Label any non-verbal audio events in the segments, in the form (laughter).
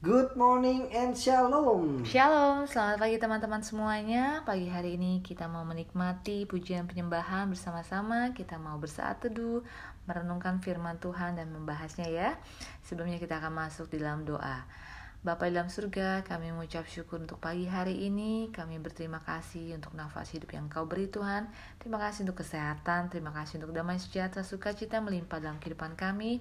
Good morning and shalom. Shalom, selamat pagi teman-teman semuanya. Pagi hari ini kita mau menikmati pujian penyembahan bersama-sama. Kita mau bersaat teduh, merenungkan firman Tuhan dan membahasnya ya. Sebelumnya kita akan masuk di dalam doa. Bapak dalam surga, kami mengucap syukur untuk pagi hari ini. Kami berterima kasih untuk nafas hidup yang Kau beri Tuhan. Terima kasih untuk kesehatan, terima kasih untuk damai sejahtera, sukacita melimpah dalam kehidupan kami.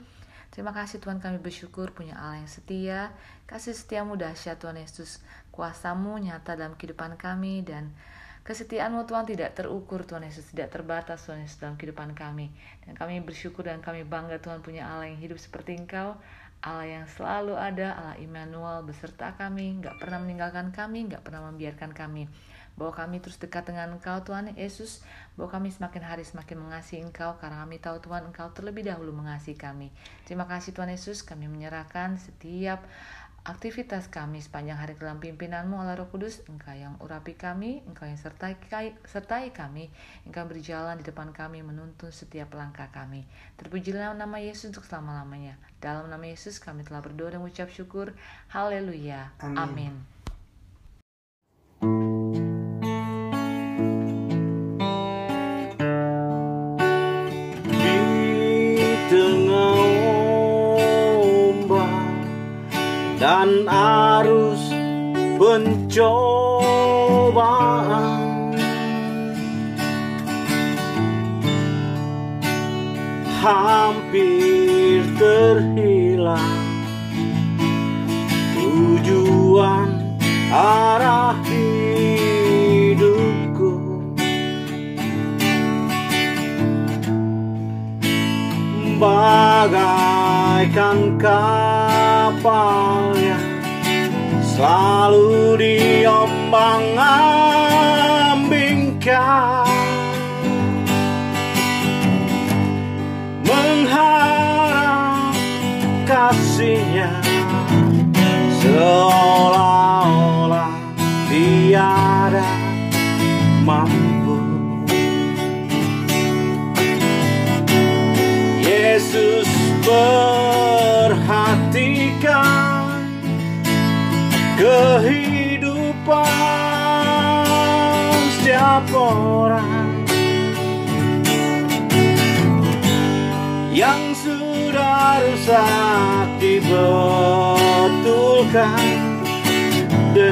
Terima kasih Tuhan kami bersyukur punya Allah yang setia. Kasih setiamu dahsyat Tuhan Yesus. Kuasamu nyata dalam kehidupan kami dan kesetiaanmu Tuhan tidak terukur Tuhan Yesus. Tidak terbatas Tuhan Yesus dalam kehidupan kami. Dan kami bersyukur dan kami bangga Tuhan punya Allah yang hidup seperti Engkau. Allah yang selalu ada, Allah Immanuel beserta kami, nggak pernah meninggalkan kami, nggak pernah membiarkan kami bahwa kami terus dekat dengan Engkau Tuhan Yesus, bahwa kami semakin hari semakin mengasihi Engkau karena kami tahu Tuhan Engkau terlebih dahulu mengasihi kami. Terima kasih Tuhan Yesus, kami menyerahkan setiap aktivitas kami sepanjang hari dalam pimpinanmu Allah Roh Kudus. Engkau yang urapi kami Engkau yang sertai, sertai kami. Engkau berjalan di depan kami menuntun setiap langkah kami. Terpujilah nama Yesus untuk selama-lamanya. Dalam nama Yesus kami telah berdoa dan mengucap syukur. Haleluya. Amin, amin. Dan arus pencobaan. Hampir terhilang tujuan arah hidupku. Bagaikan kapal yang selalu diombang ambingkan. Mengharap kasihnya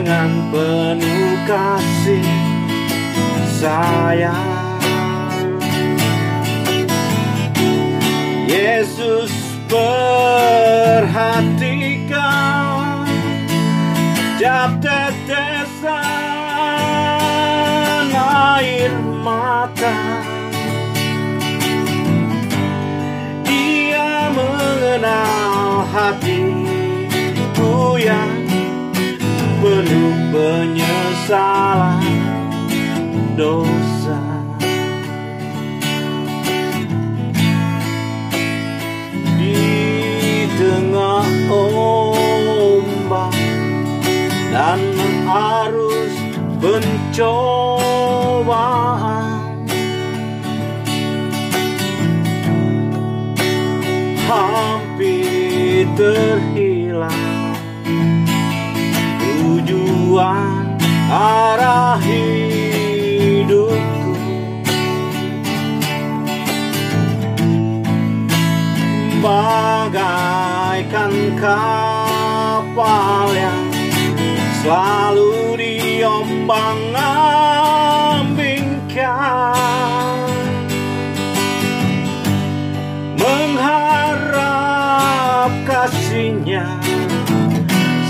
dengan penuh kasih sayang. Yesus perhatikan Setiap tetesan air mata. Dia mengenal hatiku yang penuh penyesalan dosa. Tengah ombak dan arus pencobaan hampir terhilang arah hidupku. Bagaikan kapal yang selalu diombang ambingkan. Mengharap kasihnya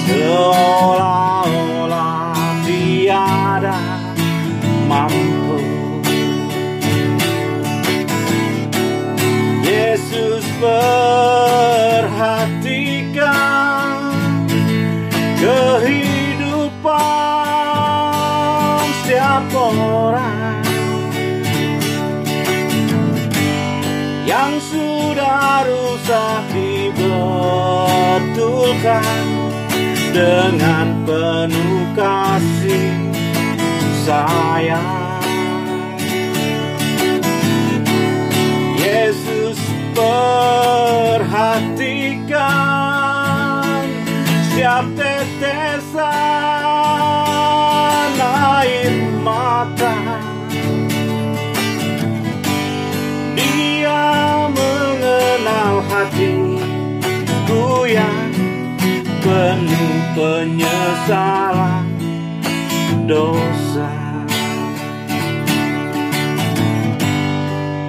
seolah-olah mampu. Yesus perhatikan kehidupan setiap orang yang sudah rusak dibetulkan dengan penuh kasih sayang Yesus perhatikan setiap dosa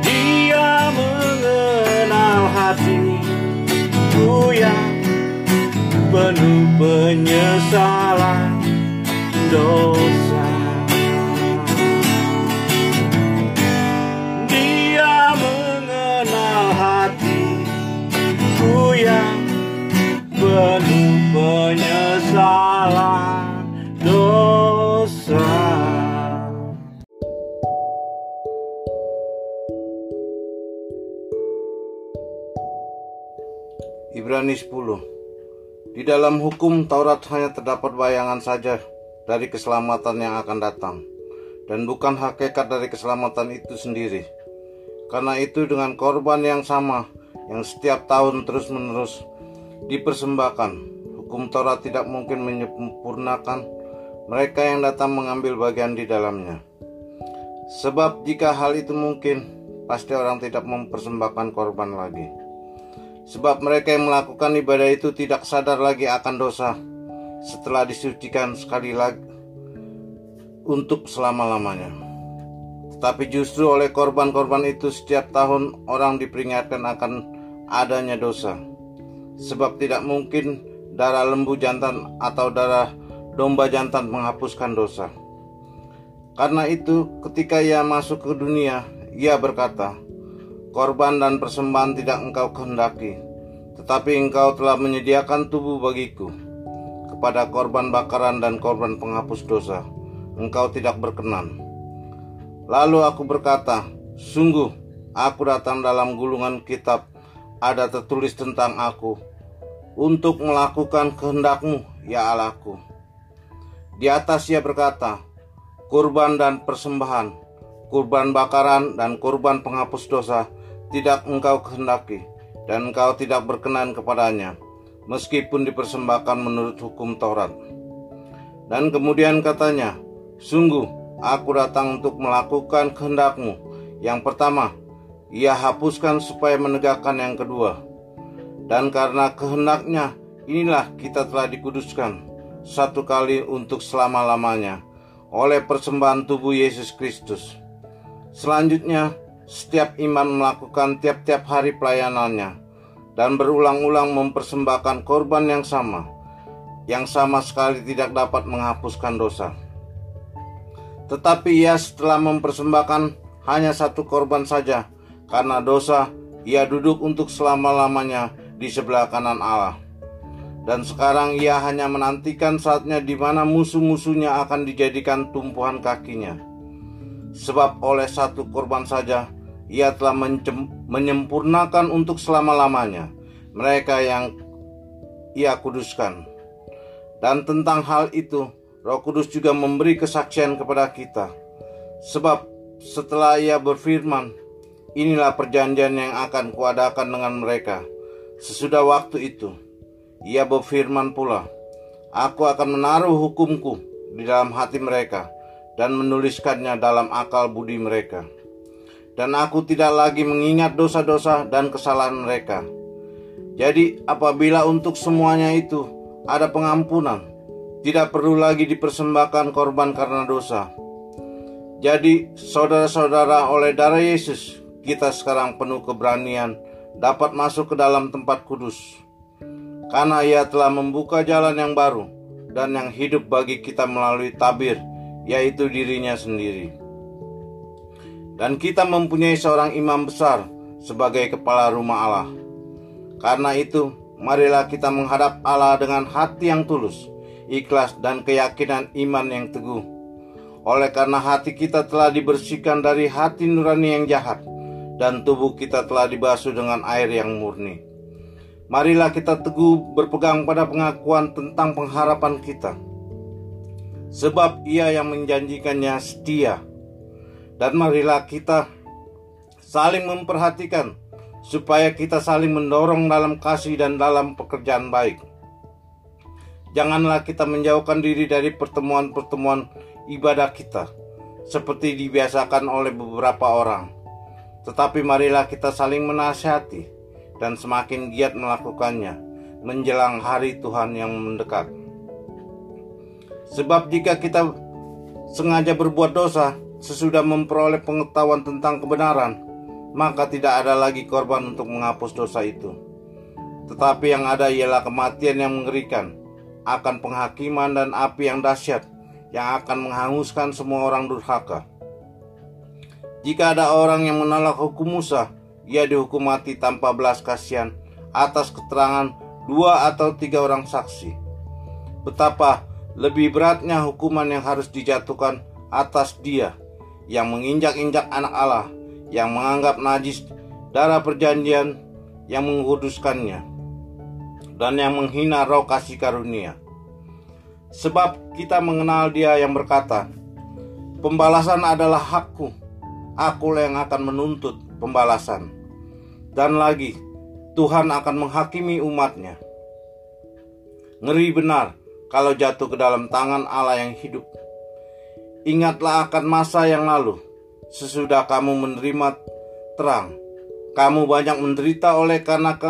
Dia mengenal hatiku yang penuh penyesalan Di dalam hukum Taurat hanya terdapat bayangan saja dari keselamatan yang akan datang dan bukan hakikat dari keselamatan itu sendiri. Karena itu dengan korban yang sama yang setiap tahun terus-menerus dipersembahkan, hukum Taurat tidak mungkin menyempurnakan mereka yang datang mengambil bagian di dalamnya. Sebab jika hal itu mungkin, pasti orang tidak mempersembahkan korban lagi. Sebab mereka yang melakukan ibadah itu tidak sadar lagi akan dosa setelah disucikan sekali lagi untuk selama-lamanya. Tetapi justru oleh korban-korban itu setiap tahun orang diperingatkan akan adanya dosa. Sebab tidak mungkin darah lembu jantan atau darah domba jantan menghapuskan dosa. Karena itu ketika ia masuk ke dunia, ia berkata, Korban dan persembahan tidak engkau kehendaki, tetapi engkau telah menyediakan tubuh bagiku. Kepada korban bakaran dan korban penghapus dosa, engkau tidak berkenan. Lalu aku berkata, Sungguh, aku datang dalam gulungan kitab, ada tertulis tentang aku, untuk melakukan kehendakmu, ya Allahku. Di atas ia berkata, Kurban dan persembahan, kurban bakaran dan kurban penghapus dosa tidak engkau kehendaki, dan engkau tidak berkenan kepadanya, meskipun dipersembahkan menurut hukum Taurat. Dan kemudian katanya, Sungguh, aku datang untuk melakukan kehendakmu. Yang pertama, ia hapuskan supaya menegakkan yang kedua. Dan karena kehendaknya, inilah kita telah dikuduskan satu kali untuk selama-lamanya oleh persembahan tubuh Yesus Kristus. Selanjutnya, setiap iman melakukan tiap-tiap hari pelayanannya dan berulang-ulang mempersembahkan korban yang sama, yang sama sekali tidak dapat menghapuskan dosa. Tetapi ia setelah mempersembahkan hanya satu korban saja, karena dosa ia duduk untuk selama-lamanya di sebelah kanan Allah dan sekarang ia hanya menantikan saatnya di mana musuh-musuhnya akan dijadikan tumpuan kakinya. Sebab oleh satu korban saja ia telah menyempurnakan untuk selama-lamanya mereka yang ia kuduskan. Dan tentang hal itu, Roh Kudus juga memberi kesaksian kepada kita. Sebab setelah ia berfirman, inilah perjanjian yang akan kuadakan dengan mereka sesudah waktu itu ia berfirman pula, Aku akan menaruh hukumku di dalam hati mereka dan menuliskannya dalam akal budi mereka. Dan aku tidak lagi mengingat dosa-dosa dan kesalahan mereka. Jadi apabila untuk semuanya itu ada pengampunan, tidak perlu lagi dipersembahkan korban karena dosa. Jadi saudara-saudara oleh darah Yesus, kita sekarang penuh keberanian dapat masuk ke dalam tempat kudus karena ia telah membuka jalan yang baru dan yang hidup bagi kita melalui tabir, yaitu dirinya sendiri. Dan kita mempunyai seorang imam besar sebagai kepala rumah Allah. Karena itu, marilah kita menghadap Allah dengan hati yang tulus, ikhlas dan keyakinan iman yang teguh. Oleh karena hati kita telah dibersihkan dari hati nurani yang jahat, dan tubuh kita telah dibasuh dengan air yang murni. Marilah kita teguh berpegang pada pengakuan tentang pengharapan kita. Sebab ia yang menjanjikannya setia. Dan marilah kita saling memperhatikan supaya kita saling mendorong dalam kasih dan dalam pekerjaan baik. janganlah kita menjauhkan diri dari pertemuan-pertemuan ibadah kita, seperti dibiasakan oleh beberapa orang. Tetapi marilah kita saling menasihati dan semakin giat melakukannya menjelang hari Tuhan yang mendekat. Sebab jika kita sengaja berbuat dosa sesudah memperoleh pengetahuan tentang kebenaran, maka tidak ada lagi korban untuk menghapus dosa itu. Tetapi yang ada ialah kematian yang mengerikan, akan penghakiman dan api yang dahsyat yang akan menghanguskan semua orang durhaka. Jika ada orang yang menolak hukum Musa, ia dihukum mati tanpa belas kasihan atas keterangan dua atau tiga orang saksi. Betapa lebih beratnya hukuman yang harus dijatuhkan atas dia yang menginjak-injak anak Allah, yang menganggap najis darah perjanjian yang menguduskannya, dan yang menghina roh kasih karunia. Sebab kita mengenal dia yang berkata, Pembalasan adalah hakku, aku yang akan menuntut pembalasan. Dan lagi, Tuhan akan menghakimi umatnya. Ngeri benar kalau jatuh ke dalam tangan Allah yang hidup. Ingatlah akan masa yang lalu, sesudah kamu menerima terang. Kamu banyak menderita oleh karena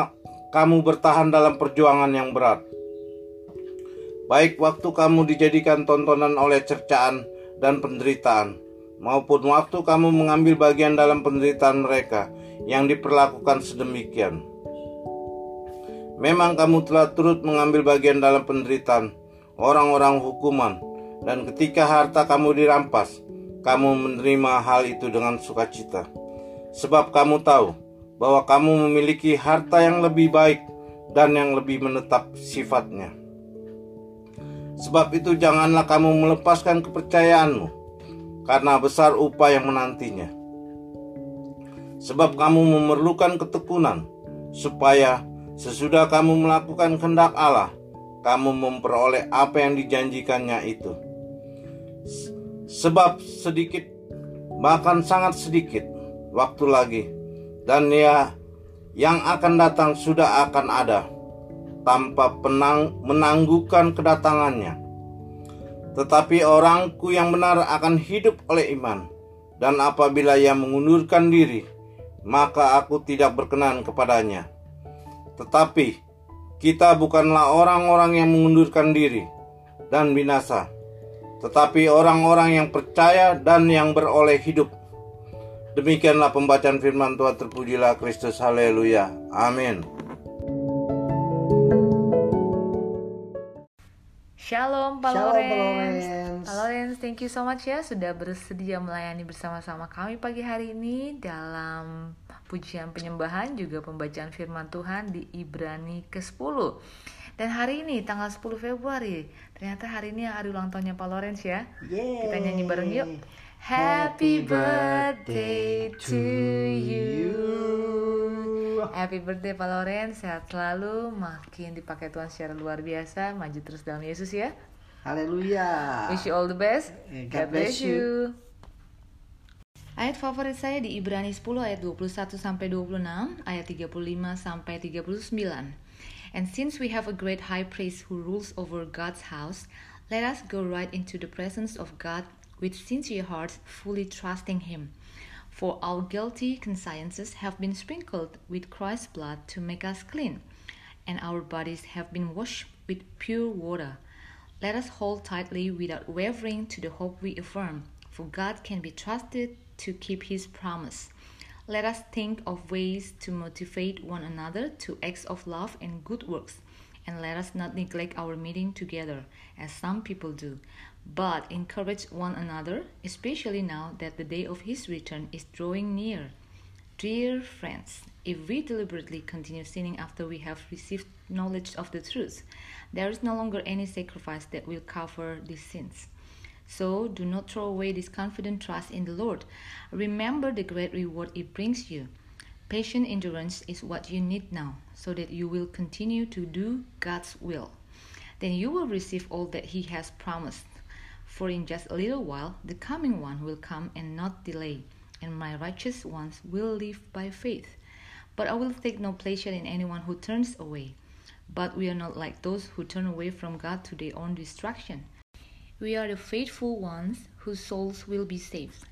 kamu bertahan dalam perjuangan yang berat. Baik waktu kamu dijadikan tontonan oleh cercaan dan penderitaan, maupun waktu kamu mengambil bagian dalam penderitaan mereka yang diperlakukan sedemikian. Memang kamu telah turut mengambil bagian dalam penderitaan orang-orang hukuman, dan ketika harta kamu dirampas, kamu menerima hal itu dengan sukacita. Sebab kamu tahu bahwa kamu memiliki harta yang lebih baik dan yang lebih menetap sifatnya. Sebab itu janganlah kamu melepaskan kepercayaanmu, karena besar upah yang menantinya. Sebab kamu memerlukan ketekunan, supaya sesudah kamu melakukan kehendak Allah, kamu memperoleh apa yang dijanjikannya itu. Sebab sedikit, bahkan sangat sedikit, waktu lagi, dan ya yang akan datang sudah akan ada tanpa penang, menangguhkan kedatangannya. Tetapi orangku yang benar akan hidup oleh iman, dan apabila ia mengundurkan diri, maka aku tidak berkenan kepadanya. Tetapi kita bukanlah orang-orang yang mengundurkan diri dan binasa, tetapi orang-orang yang percaya dan yang beroleh hidup. Demikianlah pembacaan firman Tuhan terpujilah Kristus haleluya. Amin. Shalom Pak Shalom, Pak Lawrence. Lawrence. Pak Lawrence, thank you so much ya sudah bersedia melayani bersama-sama kami pagi hari ini dalam pujian penyembahan juga pembacaan firman Tuhan di Ibrani ke-10. Dan hari ini tanggal 10 Februari, ternyata hari ini hari ulang tahunnya Pak Lawrence ya. Yeay. Kita nyanyi bareng yuk. Happy birthday to you. Happy birthday Pak Lawrence, sehat selalu, makin dipakai Tuhan secara luar biasa, maju terus dalam Yesus ya. Haleluya. Wish you all the best. Eh, God bless you. Ayat favorit saya di Ibrani 10 ayat 21 sampai 26, ayat 35 sampai 39. And since we have a great high priest who rules over God's house, let us go right into the presence of God with sincere hearts, fully trusting him. For our guilty consciences have been sprinkled with Christ's blood to make us clean, and our bodies have been washed with pure water. Let us hold tightly without wavering to the hope we affirm, for God can be trusted to keep his promise. Let us think of ways to motivate one another to acts of love and good works, and let us not neglect our meeting together, as some people do, but encourage one another, especially now that the day of his return is drawing near. Dear friends, if we deliberately continue sinning after we have received knowledge of the truth, there is no longer any sacrifice that will cover these sins. So do not throw away this confident trust in the Lord. Remember the great reward it brings you. Patient endurance is what you need now, so that you will continue to do God's will. Then you will receive all that He has promised. For in just a little while the coming one will come and not delay, and my righteous ones will live by faith. But I will take no pleasure in anyone who turns away. but we are not like those who turn away from God to their own destruction. We are the faithful ones whose souls will be saved.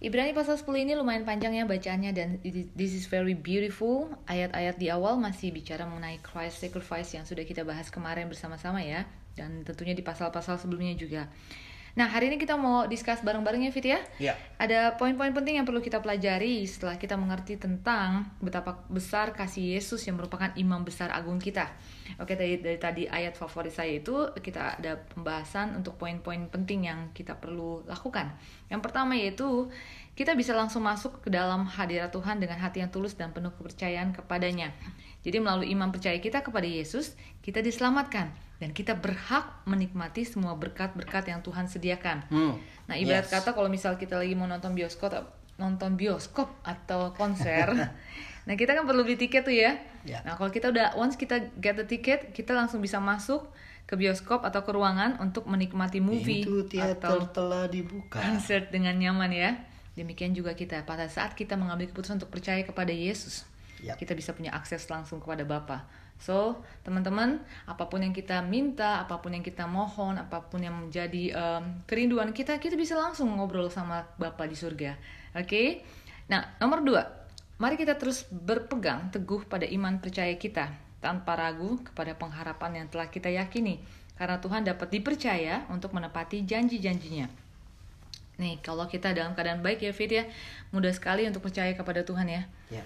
Ibrani pasal 10 ini lumayan panjang ya bacaannya dan this is very beautiful. Ayat-ayat di awal masih bicara mengenai Christ sacrifice yang sudah kita bahas kemarin bersama-sama ya dan tentunya di pasal-pasal sebelumnya juga. Nah, hari ini kita mau discuss bareng-bareng ya, Fit ya. Ya. Ada poin-poin penting yang perlu kita pelajari setelah kita mengerti tentang betapa besar kasih Yesus yang merupakan imam besar agung kita. Oke, dari, dari tadi ayat favorit saya itu kita ada pembahasan untuk poin-poin penting yang kita perlu lakukan. Yang pertama yaitu kita bisa langsung masuk ke dalam hadirat Tuhan dengan hati yang tulus dan penuh kepercayaan kepadanya. Jadi melalui iman percaya kita kepada Yesus, kita diselamatkan dan kita berhak menikmati semua berkat-berkat yang Tuhan sediakan. Hmm. Nah, ibarat Yes. kata kalau misal kita lagi mau nonton bioskop nonton bioskop atau konser, (laughs) nah kita kan perlu beli tiket tuh ya. Ya. Nah, kalau kita udah once kita get the ticket, kita langsung bisa masuk ke bioskop atau ke ruangan untuk menikmati movie Pintu teater atau telah dibuka. konser dengan nyaman ya. Demikian juga kita pada saat kita mengambil keputusan untuk percaya kepada Yesus, Ya. kita bisa punya akses langsung kepada Bapa. So, teman-teman, apa pun yang kita minta, apa pun yang kita mohon, apa pun yang menjadi em, kerinduan kita, kita bisa langsung ngobrol sama Bapa di surga. Oke? Nah, nomor dua, mari kita terus berpegang teguh pada iman percaya kita tanpa ragu kepada pengharapan yang telah kita yakini, karena Tuhan dapat dipercaya untuk menepati janji-janjinya. Nih, kalau kita dalam keadaan baik ya Fit ya, mudah sekali untuk percaya kepada Tuhan ya. Ya.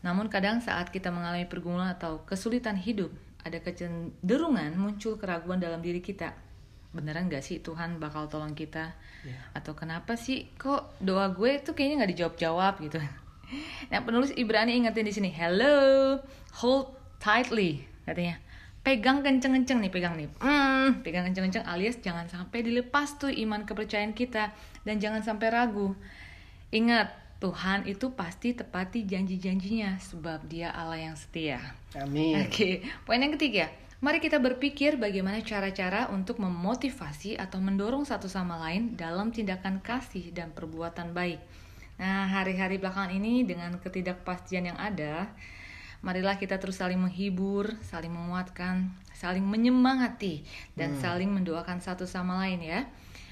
Namun kadang saat kita mengalami pergumulan atau kesulitan hidup, ada kecenderungan muncul keraguan dalam diri kita. Beneran gak sih Tuhan bakal tolong kita? Ya. Atau kenapa sih kok doa gue tuh kayaknya nggak dijawab-jawab gitu? (laughs) Nah penulis Ibrani ingetin di sini, hello, hold tightly katanya. Pegang kenceng-kenceng nih, pegang nih. Hmm, pegang kenceng-kenceng alias jangan sampai dilepas tuh iman kepercayaan kita dan jangan sampai ragu. Ingat, Tuhan itu pasti tepati janji-janjinya sebab Dia Allah yang setia. Amin. Oke, poin yang ketiga. Mari kita berpikir bagaimana cara-cara untuk memotivasi atau mendorong satu sama lain dalam tindakan kasih dan perbuatan baik. Nah, hari-hari belakangan ini dengan ketidakpastian yang ada, marilah kita terus saling menghibur, saling menguatkan, saling menyemangati, dan saling mendoakan satu sama lain ya.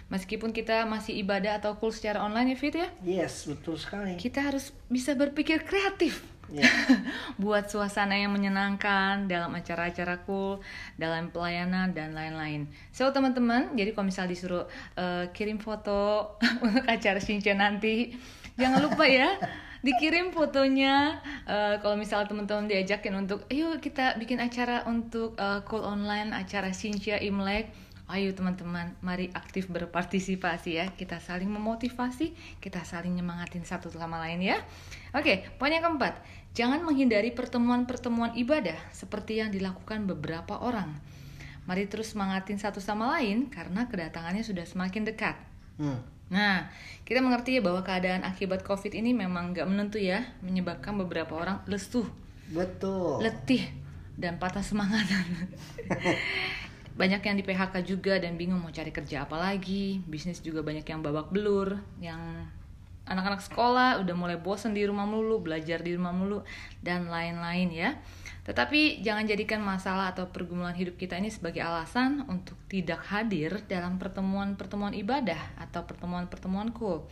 Meskipun kita masih ibadah atau cool secara online ya Fit ya, Yes, betul sekali. kita harus bisa berpikir kreatif Ya. (laughs) buat suasana yang menyenangkan dalam acara-acara cool, dalam pelayanan dan lain-lain. So teman-teman, jadi kalau misal disuruh eh, kirim foto (laughs) untuk acara Shinchan nanti, jangan lupa ya dikirim fotonya. Eh, kalau misal teman-teman diajakin untuk, ayo kita bikin acara untuk eh, cool online, acara Shinchan Imlek. Ayo teman-teman, mari aktif berpartisipasi ya. Kita saling memotivasi, kita saling nyemangatin satu sama lain ya. Oke, poin yang keempat. Jangan menghindari pertemuan-pertemuan ibadah seperti yang dilakukan beberapa orang. Mari terus semangatin satu sama lain karena kedatangannya sudah semakin dekat. Hmm. Nah, kita mengerti ya bahwa keadaan akibat COVID ini memang nggak menentu ya, menyebabkan beberapa orang lesu, Betul. letih, dan patah semangat. (laughs) banyak yang di PHK juga dan bingung mau cari kerja apa lagi. Bisnis juga banyak yang babak belur, yang anak-anak sekolah udah mulai bosan di rumah mulu, belajar di rumah mulu dan lain-lain ya. Tetapi jangan jadikan masalah atau pergumulan hidup kita ini sebagai alasan untuk tidak hadir dalam pertemuan-pertemuan ibadah atau pertemuan-pertemuan cool.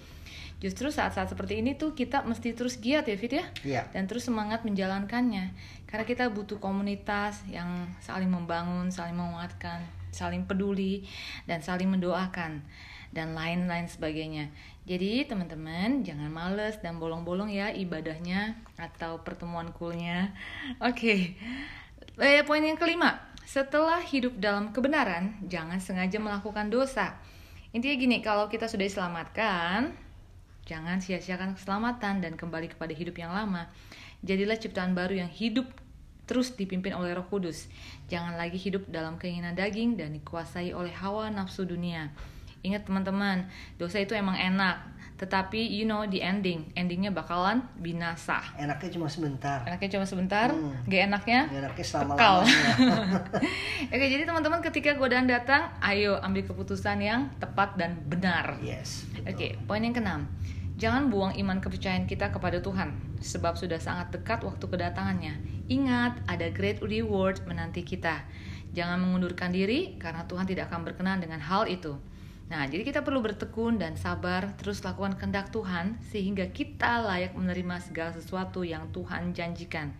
Justru saat-saat seperti ini tuh kita mesti terus giat ya Fit ya Iya. dan terus semangat menjalankannya karena kita butuh komunitas yang saling membangun, saling menguatkan, saling peduli dan saling mendoakan dan lain-lain sebagainya. Jadi teman-teman jangan males dan bolong-bolong ya ibadahnya atau pertemuan coolnya. (laughs) Oke, Eh, poin yang kelima, setelah hidup dalam kebenaran, jangan sengaja melakukan dosa. Intinya gini, kalau kita sudah diselamatkan, jangan sia-siakan keselamatan dan kembali kepada hidup yang lama. Jadilah ciptaan baru yang hidup terus dipimpin oleh Roh Kudus. Jangan lagi hidup dalam keinginan daging dan dikuasai oleh hawa nafsu dunia. Ingat teman-teman, dosa itu emang enak, tetapi you know the ending, endingnya bakalan binasa. Enaknya cuma sebentar. Enaknya cuma sebentar, Hmm. gak enaknya Enaknya kekal. selama-lamanya. (laughs) (laughs) Oke, jadi teman-teman ketika godaan datang, ayo ambil keputusan yang tepat dan benar. yes. betul. Oke, poin yang keenam. Jangan buang iman kepercayaan kita kepada Tuhan, sebab sudah sangat dekat waktu kedatangannya. Ingat, ada great reward menanti kita. Jangan mengundurkan diri, karena Tuhan tidak akan berkenan dengan hal itu. Nah, jadi kita perlu bertekun dan sabar, terus lakukan kehendak Tuhan, sehingga kita layak menerima segala sesuatu yang Tuhan janjikan.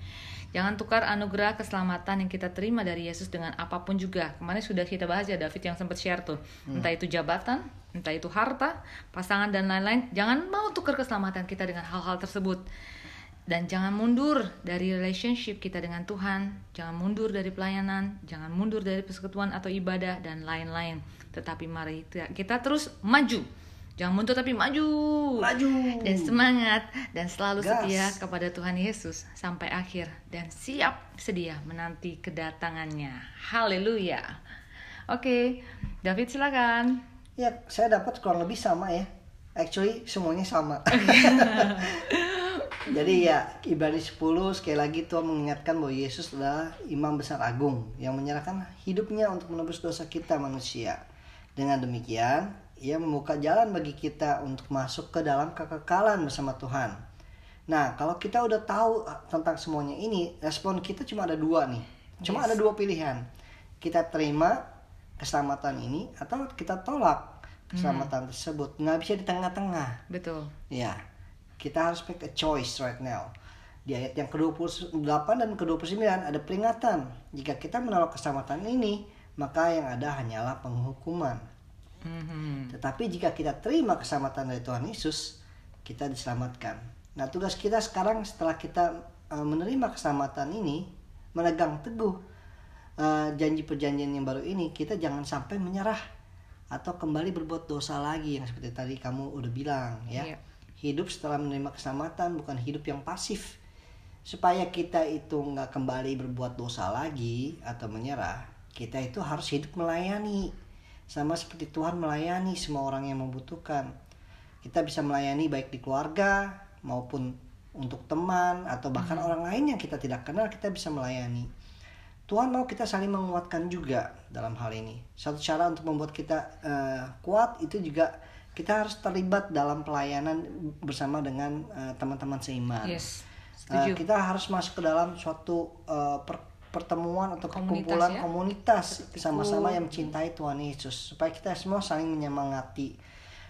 Jangan tukar anugerah keselamatan yang kita terima dari Yesus dengan apa pun juga. Kemarin sudah kita bahas ya David yang sempat share tuh. Entah itu jabatan, entah itu harta, pasangan dan lain-lain. Jangan mau tukar keselamatan kita dengan hal-hal tersebut. Dan jangan mundur dari relationship kita dengan Tuhan. Jangan mundur dari pelayanan, jangan mundur dari persekutuan atau ibadah dan lain-lain. Tetapi mari kita terus maju Jangan mundur tapi maju. Maju. Dan semangat dan selalu Gas. setia kepada Tuhan Yesus sampai akhir dan siap sedia menanti kedatangannya. Haleluya. Oke, David silakan. Ya, saya dapat kurang lebih sama ya. Actually semuanya sama. (laughs) Jadi ya Ibrani 10 sekali lagi Tuhan mengingatkan bahwa Yesus adalah imam besar agung yang menyerahkan hidupnya untuk menebus dosa kita manusia. Dengan demikian, ia membuka jalan bagi kita untuk masuk ke dalam kekekalan bersama Tuhan. Nah, kalau kita udah tahu tentang semuanya ini, respon kita cuma ada dua nih. Cuma Yes. ada dua pilihan. Kita terima keselamatan ini atau kita tolak keselamatan tersebut. Nggak bisa di tengah-tengah. Betul. Ya, kita harus make a choice right now. Di ayat yang ke-28 dan ke-29 ada peringatan. Jika kita menolak keselamatan ini, maka yang ada hanyalah penghukuman. Mhm. Tetapi jika kita terima keselamatan dari Tuhan Yesus, kita diselamatkan. Nah, tugas kita sekarang setelah kita uh, menerima keselamatan ini, menegang teguh uh, janji perjanjian yang baru ini, kita jangan sampai menyerah atau kembali berbuat dosa lagi yang seperti tadi kamu udah bilang ya. Iya. Hidup setelah menerima keselamatan bukan hidup yang pasif. Supaya kita itu nggak kembali berbuat dosa lagi atau menyerah, kita itu harus hidup melayani sama seperti Tuhan melayani semua orang yang membutuhkan. Kita bisa melayani baik di keluarga maupun untuk teman atau bahkan orang lain yang kita tidak kenal kita bisa melayani. Tuhan mau kita saling menguatkan juga dalam hal ini. Satu cara untuk membuat kita eh, kuat itu juga kita harus terlibat dalam pelayanan bersama dengan eh, teman-teman seiman. Yes. Uh, kita harus masuk ke dalam suatu uh, per- pertemuan atau Komunitas kumpulan ya. komunitas Seperti sama-sama yang mencintai Tuhan Yesus supaya kita semua saling menyemangati.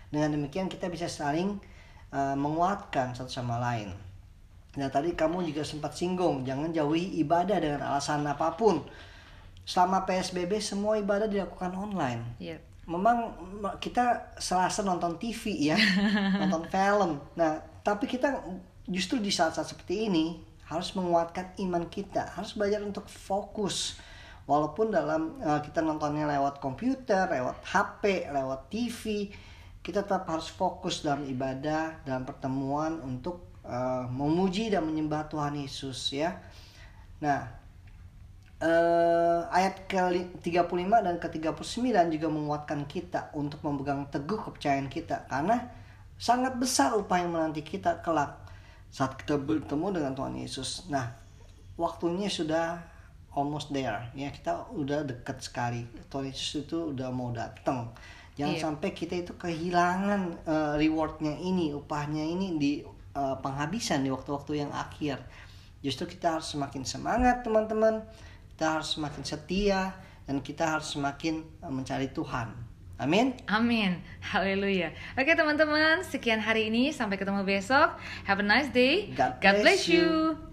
Dengan demikian kita bisa saling uh, menguatkan satu sama lain. Nah tadi kamu juga sempat singgung jangan jauhi ibadah dengan alasan apa pun. Selama PSBB semua ibadah dilakukan online Iya. Memang kita selasa nonton TV ya, (laughs) nonton film. Nah, tapi kita justru di saat-saat seperti ini harus menguatkan iman kita, harus belajar untuk fokus. Walaupun dalam eh, kita nontonnya lewat komputer, lewat HP, lewat TV, kita tetap harus fokus dalam ibadah, dalam pertemuan untuk eh, memuji dan menyembah Tuhan Yesus ya. Nah, eh, ayat ke-35 dan ke-39 juga menguatkan kita untuk memegang teguh kepercayaan kita karena sangat besar upaya yang menanti kita kelak saat kita bertemu dengan Tuhan Yesus. Nah, waktunya sudah almost there ya kita udah deket sekali. Tuhan Yesus itu udah mau datang. Jangan Iya. sampai kita itu kehilangan eh, rewardnya ini, upahnya ini di eh, penghabisan di waktu-waktu yang akhir. Justru kita harus semakin semangat teman-teman, kita harus semakin setia dan kita harus semakin eh, mencari Tuhan. Amin. Amin. Haleluya. Oke teman-teman, sekian hari ini. Sampai ketemu besok. Have a nice day. God God bless bless you. you.